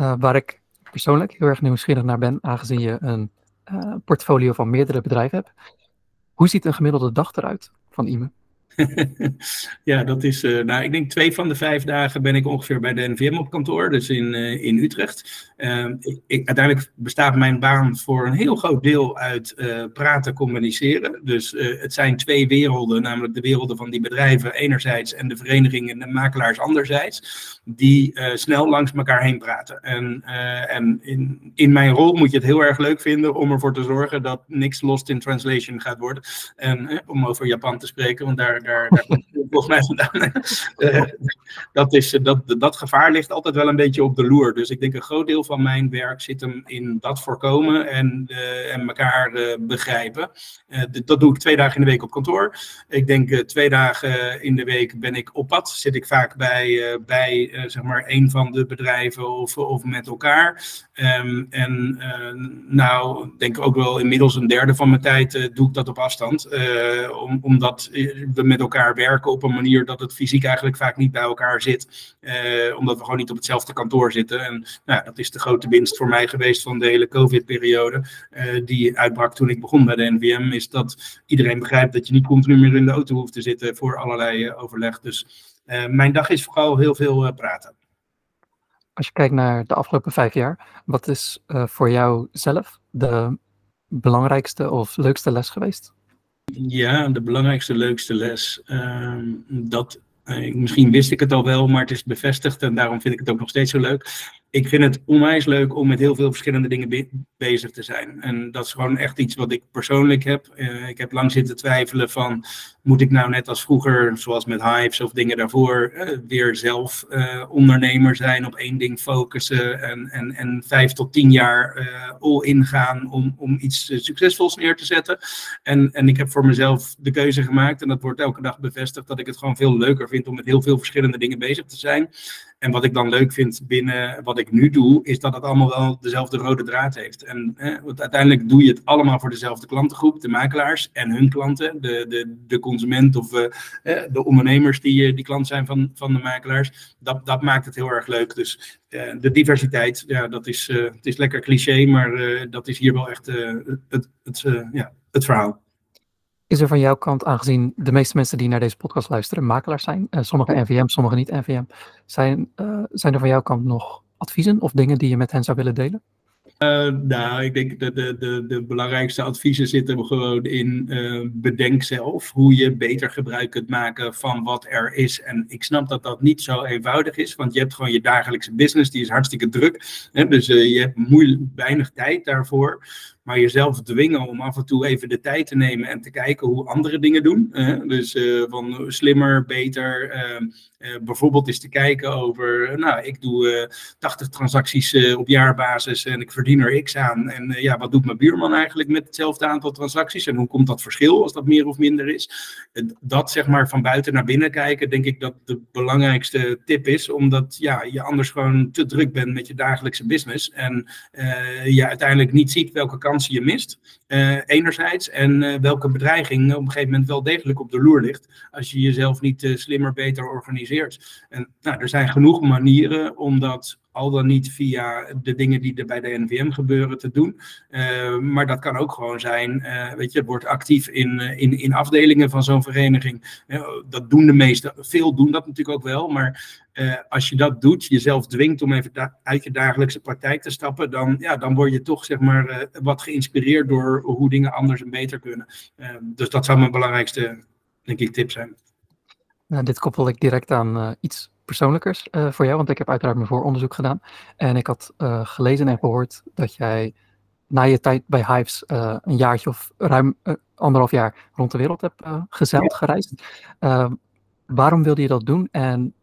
uh, waar ik persoonlijk heel erg nieuwsgierig naar ben, aangezien je een uh, portfolio van meerdere bedrijven hebt. Hoe ziet een gemiddelde dag eruit van IME? <laughs> ja, dat is, uh, nou, ik denk twee van de vijf dagen ben ik ongeveer bij de NVM op kantoor, dus in, uh, in Utrecht. Uh, ik, uiteindelijk bestaat mijn baan voor een heel groot deel uit uh, praten, communiceren. Dus het zijn twee werelden, namelijk de werelden van die bedrijven enerzijds en de verenigingen en de makelaars anderzijds, die snel langs elkaar heen praten. En, en in, in mijn rol moet je het heel erg leuk vinden om ervoor te zorgen dat niks lost in translation gaat worden. En om over Japan te spreken, want daar daar, daar volgens mij vandaan. Dat, is, dat, dat gevaar ligt altijd wel een beetje op de loer. Dus ik denk een groot deel van mijn werk zit hem in dat voorkomen en, uh, en elkaar uh, begrijpen. dat doe ik twee dagen in de week op kantoor. Ik denk twee dagen in de week ben ik op pad. Zit ik vaak bij, bij zeg maar een van de bedrijven of, of met elkaar. Um, en nou, denk ook wel inmiddels een derde van mijn tijd doe ik dat op afstand. om, omdat we met elkaar werken op een manier dat het fysiek eigenlijk vaak niet bij elkaar zit. Eh, omdat we gewoon niet op hetzelfde kantoor zitten. En nou, dat is de grote winst voor mij geweest van de hele COVID-periode. Uh, die uitbrak toen ik begon bij de NVM. Is dat iedereen begrijpt dat je niet continu meer in de auto hoeft te zitten voor allerlei uh, overleg. Dus mijn dag is vooral heel veel praten. Als je kijkt naar de afgelopen vijf jaar, wat is voor jou zelf de belangrijkste of leukste les geweest? Ja, de belangrijkste, leukste les. Uh, dat, uh, misschien wist ik het al wel, maar het is bevestigd en daarom vind ik het ook nog steeds zo leuk ik vind het onwijs leuk om met heel veel verschillende dingen be bezig te zijn. En dat is gewoon echt iets wat ik persoonlijk heb. Uh, ik heb lang zitten twijfelen van, moet ik nou net als vroeger, zoals met Hives of dingen daarvoor, uh, weer zelf uh, ondernemer zijn, op één ding focussen en, en, en vijf tot tien jaar all-in gaan om, om iets succesvols neer te zetten. En, en ik heb voor mezelf de keuze gemaakt, en dat wordt elke dag bevestigd, dat ik het gewoon veel leuker vind om met heel veel verschillende dingen bezig te zijn. En wat ik dan leuk vind binnen wat ik nu doe, is dat het allemaal wel dezelfde rode draad heeft. En want uiteindelijk doe je het allemaal voor dezelfde klantengroep, de makelaars en hun klanten, de, de, de consument of uh, de ondernemers die, eh, die klant zijn van, van de makelaars. Dat, dat maakt het heel erg leuk. Dus uh, de diversiteit, ja, dat is, het is lekker cliché, maar dat is hier wel echt het, het, ja, het verhaal. Is er van jouw kant, aangezien de meeste mensen die naar deze podcast luisteren makelaars zijn, uh, sommige NVM, sommige niet NVM, zijn, uh, zijn er van jouw kant nog adviezen of dingen die je met hen zou willen delen? Uh, nou, ik denk dat de, de, de belangrijkste adviezen zitten gewoon in uh, bedenk zelf hoe je beter gebruik kunt maken van wat er is. En ik snap dat dat niet zo eenvoudig is, want je hebt gewoon je dagelijkse business, die is hartstikke druk. Hè? Dus uh, je hebt moeilijk, weinig tijd daarvoor. Maar jezelf dwingen om af en toe even de tijd te nemen en te kijken hoe andere dingen doen. dus van slimmer, beter. bijvoorbeeld eens te kijken over, nou, ik doe 80 transacties op jaarbasis en ik verdien er x aan. En ja, wat doet mijn buurman eigenlijk met hetzelfde aantal transacties? En hoe komt dat verschil als dat meer of minder is? Dat zeg maar van buiten naar binnen kijken, denk ik dat de belangrijkste tip is. Omdat ja, je anders gewoon te druk bent met je dagelijkse business. En je uiteindelijk niet ziet welke je mist. Uh, enerzijds. En welke bedreiging op een gegeven moment wel degelijk op de loer ligt. Als je jezelf niet slimmer, beter organiseert. En nou, er zijn genoeg manieren om dat al dan niet via de dingen die er bij de NVM gebeuren te doen. Uh, maar dat kan ook gewoon zijn, uh, weet je, wordt actief in, uh, in, in afdelingen van zo'n vereniging. dat doen de meesten, veel doen dat natuurlijk ook wel, maar als je dat doet, jezelf dwingt om even uit je dagelijkse praktijk te stappen, dan, ja, dan word je toch zeg maar wat geïnspireerd door hoe dingen anders en beter kunnen. dus dat zou mijn belangrijkste, denk ik, tip zijn. Nou, dit koppel ik direct aan iets persoonlijkers uh, voor jou, want ik heb uiteraard mijn vooronderzoek gedaan. En ik had uh, gelezen en gehoord dat jij na je tijd bij Hives uh, een jaartje of ruim anderhalf jaar rond de wereld hebt gezeild, gereisd. Ehm, waarom wilde je dat doen en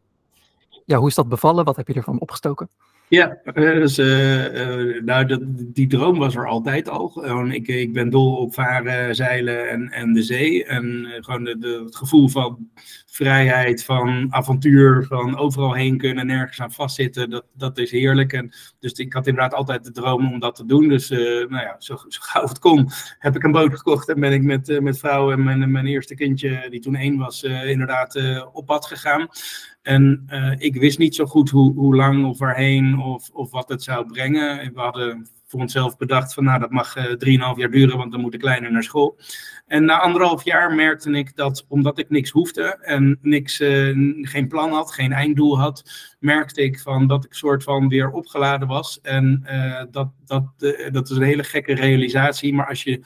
ja, hoe is dat bevallen? Wat heb je ervan opgestoken? Ja, dus, uh, nou, dat, die droom was er altijd al. ik, ik ben dol op varen, zeilen en, en de zee. En gewoon het gevoel van vrijheid, van avontuur, van overal heen kunnen, nergens aan vastzitten, dat, dat is heerlijk. En, dus ik had inderdaad altijd de droom om dat te doen. Dus nou ja, zo, zo gauw het kon, heb ik een boot gekocht en ben ik met, met vrouw en mijn, mijn eerste kindje, die toen één was, inderdaad op pad gegaan. En uh, ik wist niet zo goed hoe, hoe lang of waarheen of, of wat het zou brengen. We hadden voor onszelf bedacht van nou dat mag uh, drieënhalf jaar duren, want dan moet de kleine naar school. En na anderhalf jaar merkte ik dat omdat ik niks hoefde en niks, uh, geen plan had, geen einddoel had, merkte ik van dat ik soort van weer opgeladen was. En dat, dat, dat is een hele gekke realisatie. Maar als je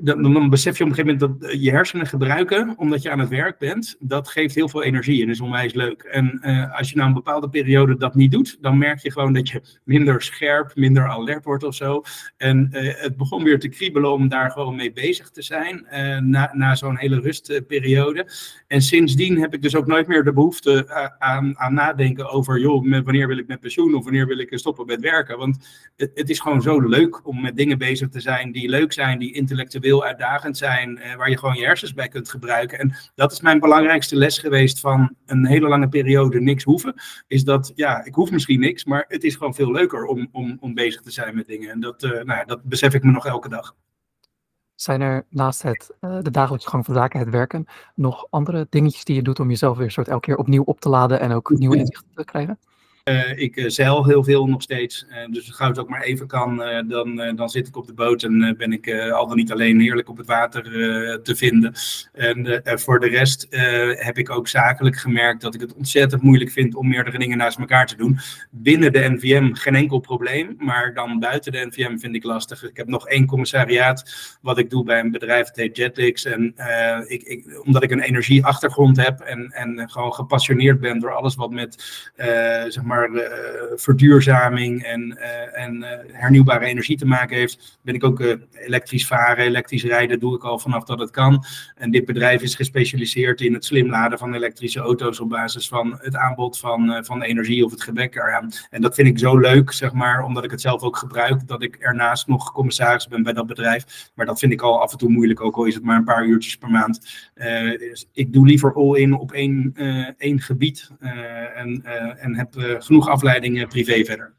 dan, dan, besef je op een gegeven moment dat je hersenen gebruiken omdat je aan het werk bent. Dat geeft heel veel energie en is onwijs leuk. En uh, als je na een bepaalde periode dat niet doet, dan merk je gewoon dat je minder scherp, minder alert wordt of zo. En uh, het begon weer te kriebelen om daar gewoon mee bezig te zijn na, na zo'n hele rustperiode. En sindsdien heb ik dus ook nooit meer de behoefte aan, aan nadenken over, joh, wanneer wil ik met pensioen of wanneer wil ik stoppen met werken. Want het, het is gewoon zo leuk om met dingen bezig te zijn die leuk zijn, die intellectueel uitdagend zijn, eh, waar je gewoon je hersens bij kunt gebruiken. En dat is mijn belangrijkste les geweest van een hele lange periode niks hoeven. Is dat, ja, ik hoef misschien niks, maar het is gewoon veel leuker om, om, om bezig te zijn met dingen. En dat, uh, nou ja, dat besef ik me nog elke dag. Zijn er naast het, uh, de dagelijkse gang van zaken, het werken, nog andere dingetjes die je doet om jezelf weer soort elke keer opnieuw op te laden en ook nieuwe inzichten te krijgen? Uh, ik uh, zeil heel veel nog steeds. Uh, dus gauw het ook maar even kan, dan, dan zit ik op de boot en ben ik al dan niet alleen heerlijk op het water te vinden. En voor de rest heb ik ook zakelijk gemerkt dat ik het ontzettend moeilijk vind om meerdere dingen naast elkaar te doen. Binnen de NVM geen enkel probleem, maar dan buiten de NVM vind ik lastig. Ik heb nog één commissariaat wat ik doe bij een bedrijf, het heet Jetlix. En ik, ik, omdat ik een energieachtergrond heb en, en gewoon gepassioneerd ben door alles wat met, zeg maar, maar uh, verduurzaming en, uh, en uh, hernieuwbare energie te maken heeft, ben ik ook elektrisch varen, elektrisch rijden, doe ik al vanaf dat het kan. En dit bedrijf is gespecialiseerd in het slim laden van elektrische auto's op basis van het aanbod van, van energie of het gebek eraan. En dat vind ik zo leuk, zeg maar, omdat ik het zelf ook gebruik, dat ik ernaast nog commissaris ben bij dat bedrijf. Maar dat vind ik al af en toe moeilijk, ook al is het maar een paar uurtjes per maand. dus ik doe liever all in op één, één gebied en, en heb genoeg afleiding privé verder.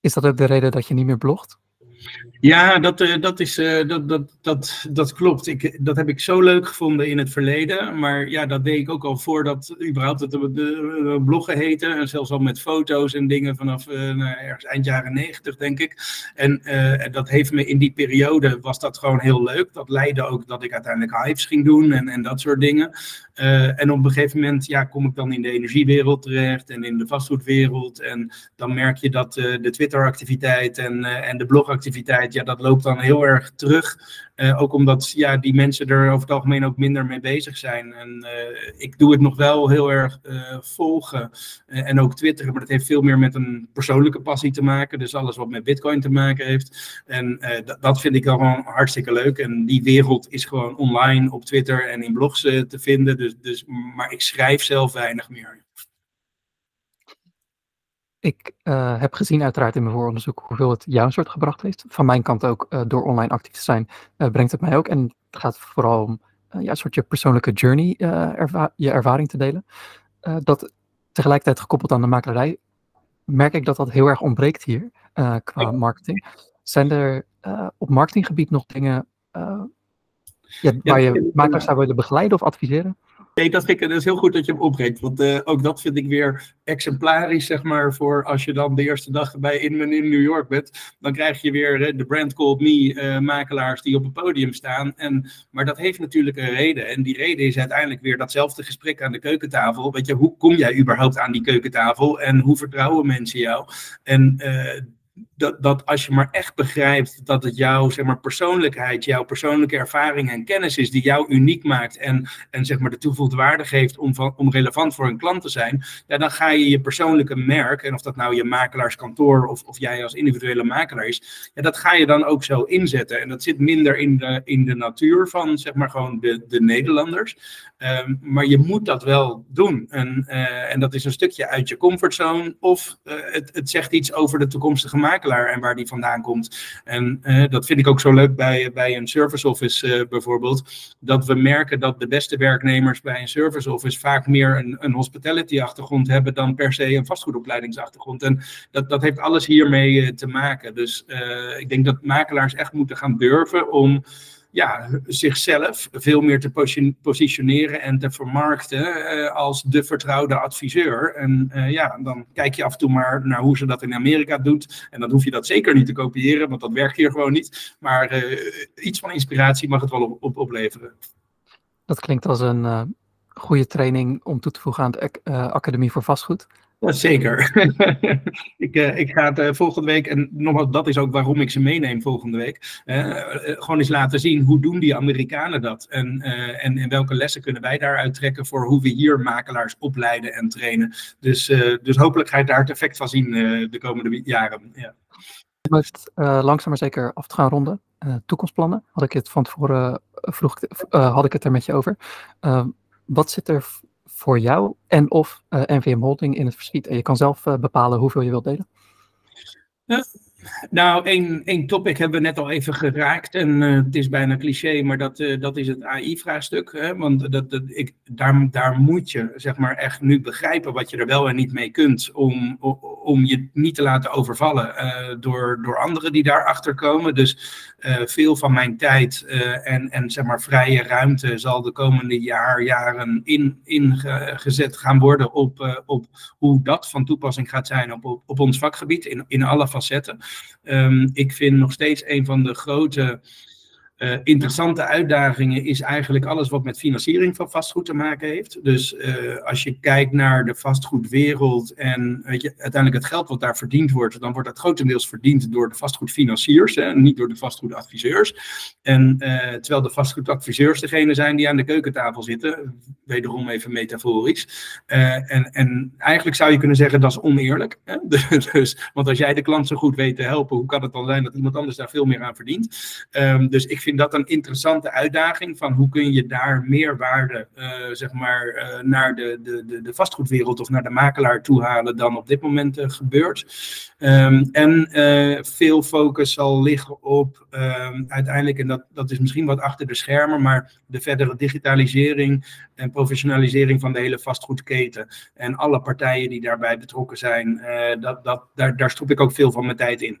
Is dat ook de reden dat je niet meer blogt? Ja, dat, uh, dat, is, uh, dat, dat, dat, dat klopt. Ik, dat heb ik zo leuk gevonden in het verleden. Maar ja, dat deed ik ook al voordat überhaupt het de, bloggen heette. En zelfs al met foto's en dingen vanaf nou, ergens eind jaren negentig, denk ik. En dat heeft me in die periode, was dat gewoon heel leuk. Dat leidde ook dat ik uiteindelijk hypes ging doen en, en dat soort dingen. en op een gegeven moment ja, kom ik dan in de energiewereld terecht en in de vastgoedwereld. En dan merk je dat de Twitter-activiteit en, en de blogactiviteit, ja, dat loopt dan heel erg terug. Uh, ook omdat ja, die mensen er over het algemeen ook minder mee bezig zijn. En uh, ik doe het nog wel heel erg uh, volgen en ook twitteren, maar dat heeft veel meer met een persoonlijke passie te maken. Dus alles wat met Bitcoin te maken heeft. En dat vind ik wel gewoon hartstikke leuk. En die wereld is gewoon online op Twitter en in blogs te vinden. Dus, dus, maar ik schrijf zelf weinig meer. Ik uh, heb gezien uiteraard in mijn vooronderzoek hoeveel het jou een soort gebracht heeft. Van mijn kant ook, uh, door online actief te zijn, uh, brengt het mij ook. En het gaat vooral om ja, een soort je persoonlijke journey, erva je ervaring te delen. dat tegelijkertijd gekoppeld aan de makelaarij, merk ik dat dat heel erg ontbreekt hier qua marketing. Zijn er op marketinggebied nog dingen ja, waar je makelaars zou willen begeleiden of adviseren? Nee, dat, ik, dat is heel goed dat je hem opbrengt. Want uh, ook dat vind ik weer exemplarisch, zeg maar, voor als je dan de eerste dag bij Inman in New York bent. Dan krijg je weer uh, de Brand Called Me uh, makelaars die op het podium staan. En, maar dat heeft natuurlijk een reden. En die reden is uiteindelijk weer datzelfde gesprek aan de keukentafel. Weet je, hoe kom jij überhaupt aan die keukentafel? En hoe vertrouwen mensen jou? En dat, dat als je maar echt begrijpt dat het jouw zeg maar, persoonlijkheid, jouw persoonlijke ervaring en kennis is die jou uniek maakt en, en zeg maar, de toegevoegde waarde geeft om, van, om relevant voor een klant te zijn, ja, dan ga je je persoonlijke merk, en of dat nou je makelaarskantoor of, of jij als individuele makelaar is, ja, dat ga je dan ook zo inzetten. En dat zit minder in de, in de natuur van zeg maar, gewoon de, de Nederlanders. Um, maar je moet dat wel doen. En, uh, en dat is een stukje uit je comfortzone of uh, het, het zegt iets over de toekomstige makelaar en waar die vandaan komt. En uh, dat vind ik ook zo leuk bij, bij een service office uh, bijvoorbeeld. Dat we merken dat de beste werknemers bij een service office vaak meer een, een hospitality achtergrond hebben dan per se een vastgoedopleidingsachtergrond. En dat, dat heeft alles hiermee uh, te maken. Dus ik denk dat makelaars echt moeten gaan durven om ja, zichzelf veel meer te positioneren en te vermarkten uh, als de vertrouwde adviseur. En uh, ja, dan kijk je af en toe maar naar hoe ze dat in Amerika doet. En dan hoef je dat zeker niet te kopiëren, want dat werkt hier gewoon niet. Maar uh, iets van inspiratie mag het wel op, op, opleveren. Dat klinkt als een goede training om toe te voegen aan de Academie voor Vastgoed. Ja, zeker. <laughs> ik, uh, ik ga het uh, volgende week, en nogmaals, dat is ook waarom ik ze meeneem volgende week, uh, gewoon eens laten zien hoe doen die Amerikanen dat en, en, en welke lessen kunnen wij daaruit trekken voor hoe we hier makelaars opleiden en trainen. Dus, dus hopelijk ga je daar het effect van zien de komende jaren. Ja. Het langzaam maar zeker af te gaan ronden. toekomstplannen, had ik het van tevoren vroeg, had ik het er met je over. wat zit er voor jou en of eh, NVM Holding in het verschiet. En je kan zelf uh, bepalen hoeveel je wilt delen. Ja, nou, één, topic hebben we net al even geraakt. En uh, het is bijna cliché, maar dat, uh, dat is het AI-vraagstuk. Want dat, dat, ik, daar, daar moet je zeg maar, echt nu begrijpen wat je er wel en niet mee kunt. Om, om je niet te laten overvallen uh, door, door anderen die daarachter komen. Dus veel van mijn tijd en, en zeg maar, vrije ruimte zal de komende jaar, jaren in, ingezet gaan worden op, op hoe dat van toepassing gaat zijn op, op, op ons vakgebied in, in alle facetten. Um, ik vind nog steeds een van de grote uh, interessante uitdagingen is eigenlijk alles wat met financiering van vastgoed te maken heeft. Dus uh, als je kijkt naar de vastgoedwereld en weet je, uiteindelijk het geld wat daar verdiend wordt, dan wordt dat grotendeels verdiend door de vastgoedfinanciers en niet door de vastgoedadviseurs. En uh, terwijl de vastgoedadviseurs degene zijn die aan de keukentafel zitten, wederom even metaforisch. en, en eigenlijk zou je kunnen zeggen dat is oneerlijk. Hè? <laughs> dus, want als jij de klant zo goed weet te helpen, hoe kan het dan zijn dat iemand anders daar veel meer aan verdient? Um, dus ik vind vind dat een interessante uitdaging van hoe kun je daar meerwaarde uh, zeg maar, uh, naar de, de, de, vastgoedwereld of naar de makelaar toe halen dan op dit moment uh, gebeurt. Um, en veel focus zal liggen op um, uiteindelijk, en dat, dat is misschien wat achter de schermen, maar de verdere digitalisering en professionalisering van de hele vastgoedketen en alle partijen die daarbij betrokken zijn, dat, dat, daar, daar stop ik ook veel van mijn tijd in.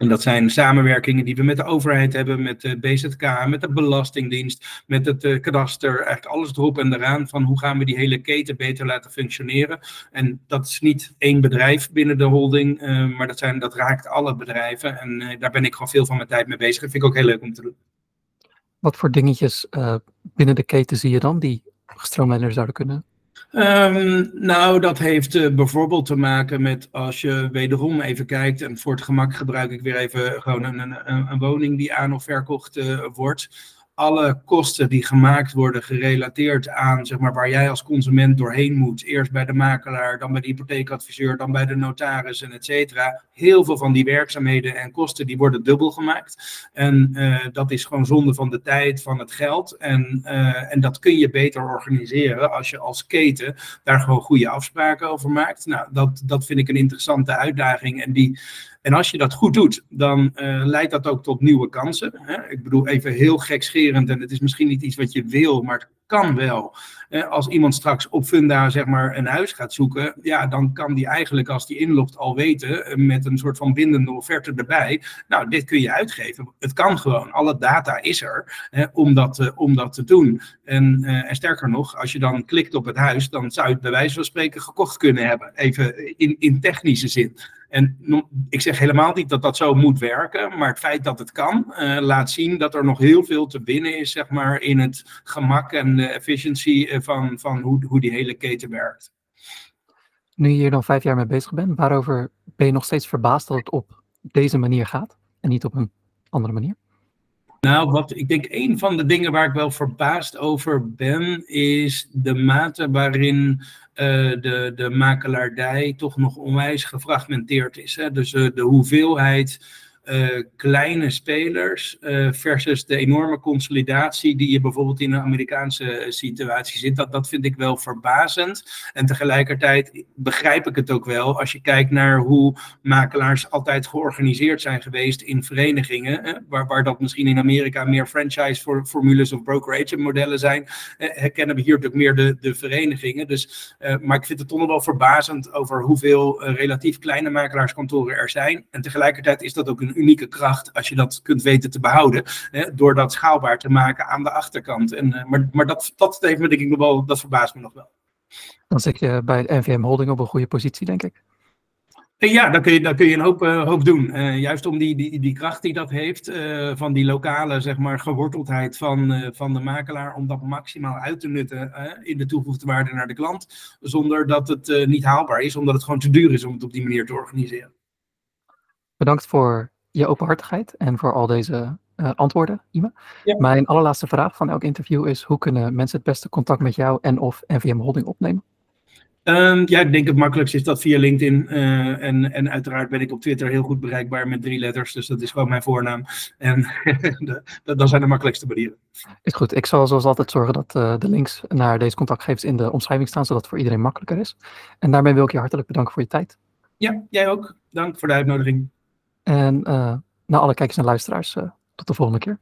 En dat zijn samenwerkingen die we met de overheid hebben, met de BZK, met de Belastingdienst, met het uh, kadaster. Eigenlijk alles erop en eraan van hoe gaan we die hele keten beter laten functioneren. En dat is niet één bedrijf binnen de holding, uh, maar dat, zijn, dat raakt alle bedrijven. En uh, daar ben ik gewoon veel van mijn tijd mee bezig. Dat vind ik ook heel leuk om te doen. Wat voor dingetjes binnen de keten zie je dan die gestroomlijnder zouden kunnen? Um, nou, dat heeft uh, bijvoorbeeld te maken met als je wederom even kijkt, en voor het gemak gebruik ik weer even gewoon een, een, een woning die aan of verkocht uh, wordt alle kosten die gemaakt worden gerelateerd aan zeg maar, waar jij als consument doorheen moet. Eerst bij de makelaar, dan bij de hypotheekadviseur, dan bij de notaris en et cetera. Heel veel van die werkzaamheden en kosten die worden dubbel gemaakt. En uh, dat is gewoon zonde van de tijd, van het geld. En, uh, en dat kun je beter organiseren als je als keten daar gewoon goede afspraken over maakt. Nou, dat, dat vind ik een interessante uitdaging. En die en als je dat goed doet, dan uh, leidt dat ook tot nieuwe kansen. Hè? Ik bedoel, even heel gekscherend, en het is misschien niet iets wat je wil, maar het kan wel. als iemand straks op Funda zeg maar, een huis gaat zoeken, ja, dan kan die eigenlijk als die inlogt al weten, eh, met een soort van bindende offerte erbij, nou, dit kun je uitgeven. Het kan gewoon, alle data is er om, dat, uh, om dat te doen. En, en sterker nog, als je dan klikt op het huis, dan zou je het bij wijze van spreken gekocht kunnen hebben, even in, in technische zin. En ik zeg helemaal niet dat dat zo moet werken, maar het feit dat het kan, uh, laat zien dat er nog heel veel te winnen is, zeg maar, in het gemak en de efficiëntie eh, van, van hoe, hoe die hele keten werkt. Nu je hier dan vijf jaar mee bezig bent, waarover ben je nog steeds verbaasd dat het op deze manier gaat en niet op een andere manier? Nou, wat ik denk een van de dingen waar ik wel verbaasd over ben, is de mate waarin de, de makelaardij toch nog onwijs gefragmenteerd is. Hè? Dus uh, de hoeveelheid uh, kleine spelers uh, versus de enorme consolidatie die je bijvoorbeeld in een Amerikaanse situatie zit. Dat, dat vind ik wel verbazend. En tegelijkertijd begrijp ik het ook wel als je kijkt naar hoe makelaars altijd georganiseerd zijn geweest in verenigingen. waar, waar dat misschien in Amerika meer franchise-formules of brokerage modellen zijn, herkennen we hier natuurlijk meer de, de verenigingen. Dus, maar ik vind het toch nog wel verbazend over hoeveel relatief kleine makelaarskantoren er zijn. En tegelijkertijd is dat ook een unieke kracht als je dat kunt weten te behouden. Hè, door dat schaalbaar te maken aan de achterkant. En, uh, maar maar dat, dat heeft me denk ik nog wel, dat verbaast me nog wel. Dan zit je bij de NVM Holding op een goede positie, denk ik. En ja, dan kun je, dan kun je een hoop, uh, hoop doen. Uh, juist om die, die, die kracht die dat heeft, uh, van die lokale zeg maar, geworteldheid van, van de makelaar, om dat maximaal uit te nutten in de toegevoegde waarde naar de klant, zonder dat het niet haalbaar is, omdat het gewoon te duur is om het op die manier te organiseren. Bedankt voor je openhartigheid en voor al deze uh, antwoorden, Ime. Ja. Mijn allerlaatste vraag van elk interview is: hoe kunnen mensen het beste contact met jou en of NVM Holding opnemen? Um, ja, ik denk het makkelijkst is dat via LinkedIn. Uh, en, en uiteraard ben ik op Twitter heel goed bereikbaar met drie letters. Dus dat is gewoon mijn voornaam. En <laughs> dat zijn de makkelijkste manieren. Is goed. Ik zal zoals altijd zorgen dat uh, de links naar deze contactgevers in de omschrijving staan, zodat het voor iedereen makkelijker is. En daarmee wil ik je hartelijk bedanken voor je tijd. Ja, jij ook. Dank voor de uitnodiging. En uh, naar alle kijkers en luisteraars, uh, tot de volgende keer.